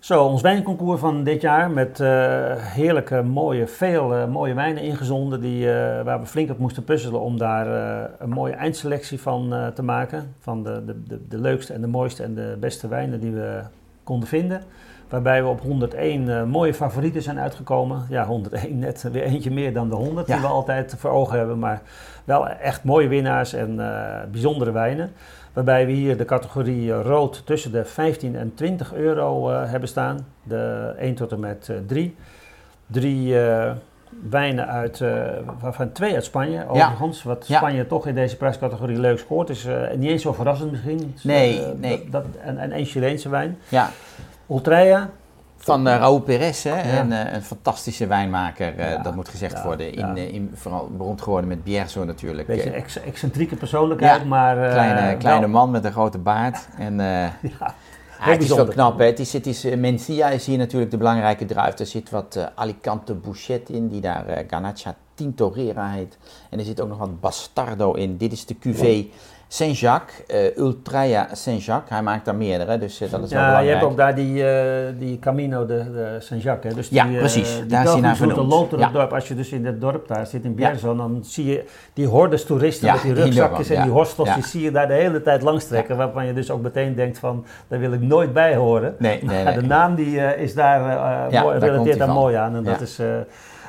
Zo, ons wijnconcours van dit jaar met eh, heerlijke, mooie, veel eh, mooie wijnen ingezonden. Die, eh, waar we flink op moesten puzzelen om daar een mooie eindselectie van te maken. Van de, de, de, de, leukste en de mooiste en de beste wijnen die we konden vinden. Waarbij we op 101 mooie favorieten zijn uitgekomen. Ja, 101 net weer eentje meer dan de 100 die we altijd voor ogen hebben. Maar wel echt mooie winnaars en bijzondere wijnen. Waarbij we hier de categorie eh, rood tussen de 15 en 20 euro uh, hebben staan. De 1 tot en met 3. Uh, drie wijnen uit, waarvan twee uit Spanje overigens. Wat Spanje toch in deze prijscategorie leuk scoort. Is niet eens zo verrassend misschien. Nee, nee. Dat, en, en één Chileense wijn. Ja. Ultreia, van uh, Raúl Perez, hè? En, een fantastische wijnmaker, dat moet gezegd worden. In, in, vooral beroemd geworden met Bierzo natuurlijk. Beetje een ex excentrieke persoonlijkheid, maar... kleine, kleine man met een grote baard. En, ja. Het is wel knap, hè? Het is, het is, Mencia is hier natuurlijk de belangrijke druif. Er zit wat Alicante Bouchet in, die daar Ganacha Tintorera heet. En er zit ook nog wat Bastardo in. Dit is de cuvée Saint-Jacques, uh, Ultraja Saint-Jacques. Hij maakt daar meerdere, dus uh, dat is ja, wel belangrijk. je hebt ook daar die, uh, die Camino de, de Saint-Jacques. Dus die, ja, precies. Die daar is hij naar vernoemd. Ja. dorp. Als je dus in het dorp daar zit, in Bierzon, ja. dan zie je die hordes toeristen met die rugzakjes en die hostels, die zie je daar de hele tijd langs trekken. Waarvan je dus ook meteen denkt van, daar wil ik nooit bij horen. Nee, nee, nee. de naam die is daar, mooi, relateert daar mooi aan. En dat, is,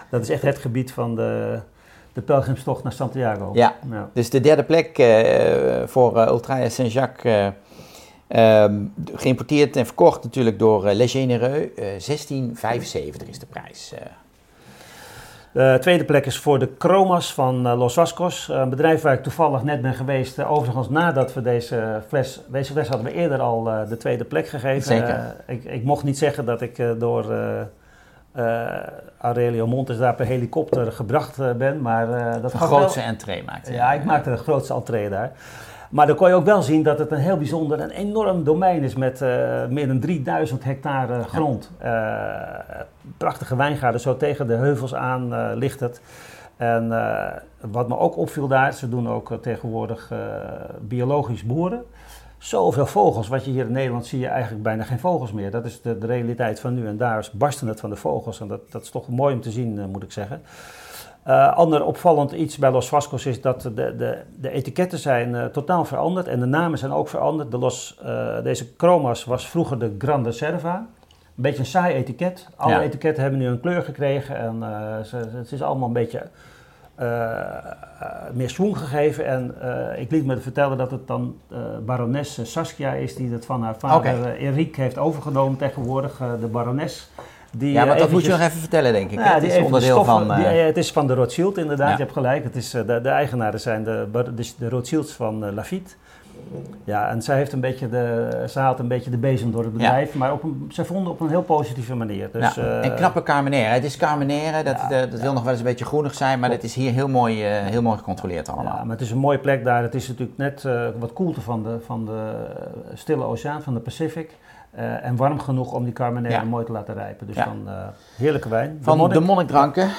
dat is echt het gebied van de de pelgrimstocht naar Santiago. Ja, dus de derde plek uh, voor uh, Ultraja Saint-Jacques, uh, um, geïmporteerd en verkocht natuurlijk door uh, Les Généreux, 1675 is de prijs. De tweede plek is voor de Cromas van Los Vascos, een bedrijf waar ik toevallig net ben geweest. overigens nadat we deze fles, deze fles hadden we eerder al de tweede plek gegeven. Zeker. Ik, ik, mocht niet zeggen dat ik door Aurelio Montes daar per helikopter gebracht uh, ben. Maar, uh, dat een grootste wel... entree maakte. Ja, ik maakte de grootste entree daar. Maar dan kon je ook wel zien dat het een heel bijzonder en enorm domein is met meer dan 3000 hectare grond. Ja. prachtige wijngaarden, zo tegen de heuvels aan ligt het. En wat me ook opviel daar, ze doen ook tegenwoordig biologisch boeren zoveel vogels. Wat je hier in Nederland zie je eigenlijk bijna geen vogels meer. Dat is de, de realiteit van nu. En daar barsten het van de vogels. En dat, dat is toch mooi om te zien, uh, moet ik zeggen. Uh, ander opvallend iets bij Los Vascos is dat de, de, de etiketten zijn uh, totaal veranderd. En de namen zijn ook veranderd. De Los, deze Chromas was vroeger de Grande Serva. Een beetje een saai etiket. Alle ja. etiketten hebben nu een kleur gekregen. En ze, het is allemaal een beetje meer swoon gegeven. En uh, ik liet me vertellen dat het dan barones Saskia is die het van haar vader okay. Erik heeft overgenomen tegenwoordig, de barones. Die, ja, maar dat moet je nog even vertellen, denk ik. Ja, het is onderdeel stoffen, van... Die, het is van de Rothschild, inderdaad. Ja. Je hebt gelijk. Het is, de, de, eigenaren zijn de, de, de Rothschilds van Lafitte. Ja, en zij heeft een beetje de, ze haalt een beetje de bezem door het bedrijf, maar op een, ze vonden op een heel positieve manier. Dus, ja. en knappe Carmenère. Het is Carmenère, dat, ja, dat wil nog wel eens een beetje groenig zijn, maar het is hier heel mooi, uh, heel mooi gecontroleerd allemaal. Ja, maar het is een mooie plek daar. Het is natuurlijk net uh, wat koelte van de, van de stille oceaan, van de Pacific. Uh, en warm genoeg om die Carmenère mooi te laten rijpen. Dus dan heerlijke wijn. Van de, Monnik, de monnikdranken.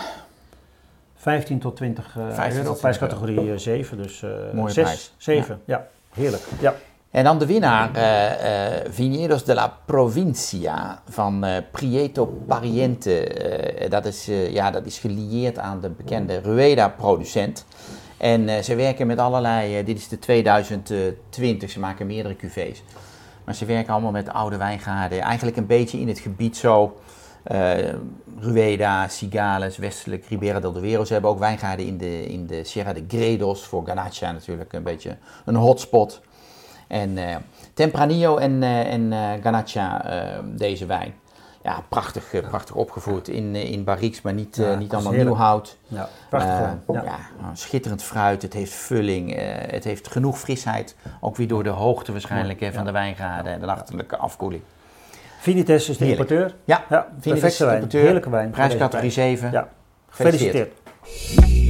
15 tot 20 euro, prijscategorie 7, dus Mooie 6, prijs. 7, ja. Heerlijk, ja. En dan de winnaar, uh, uh, Viñedos de la Provincia van uh, Prieto Pariente. dat, is, ja, dat is gelieerd aan de bekende Rueda-producent. En ze werken met allerlei, dit is de 2020, ze maken meerdere cuvées. Maar ze werken allemaal met oude wijngaarden. Eigenlijk een beetje in het gebied zo. Rueda, Cigales, westelijk Ribera del Duero. Ze hebben ook wijngaarden in de, in de Sierra de Gredos, voor Ganacha natuurlijk een beetje een hotspot. En uh, Tempranillo en, uh, en uh, Ganacha, deze wijn. Ja, prachtig, prachtig opgevoerd in, in barriques, maar niet, ja, niet allemaal nieuw hout. Ja, prachtig. ja. ja. schitterend fruit, het heeft vulling, het heeft genoeg frisheid. Ook weer door de hoogte waarschijnlijk van de wijngaarden en de nachtelijke afkoeling. Vinites is de Heerlijk. importeur. Ja, ja Vinites wijn. importeur. Heerlijke wijn. Prijscategorie 7. Ja. Gefeliciteerd. Gefeliciteerd.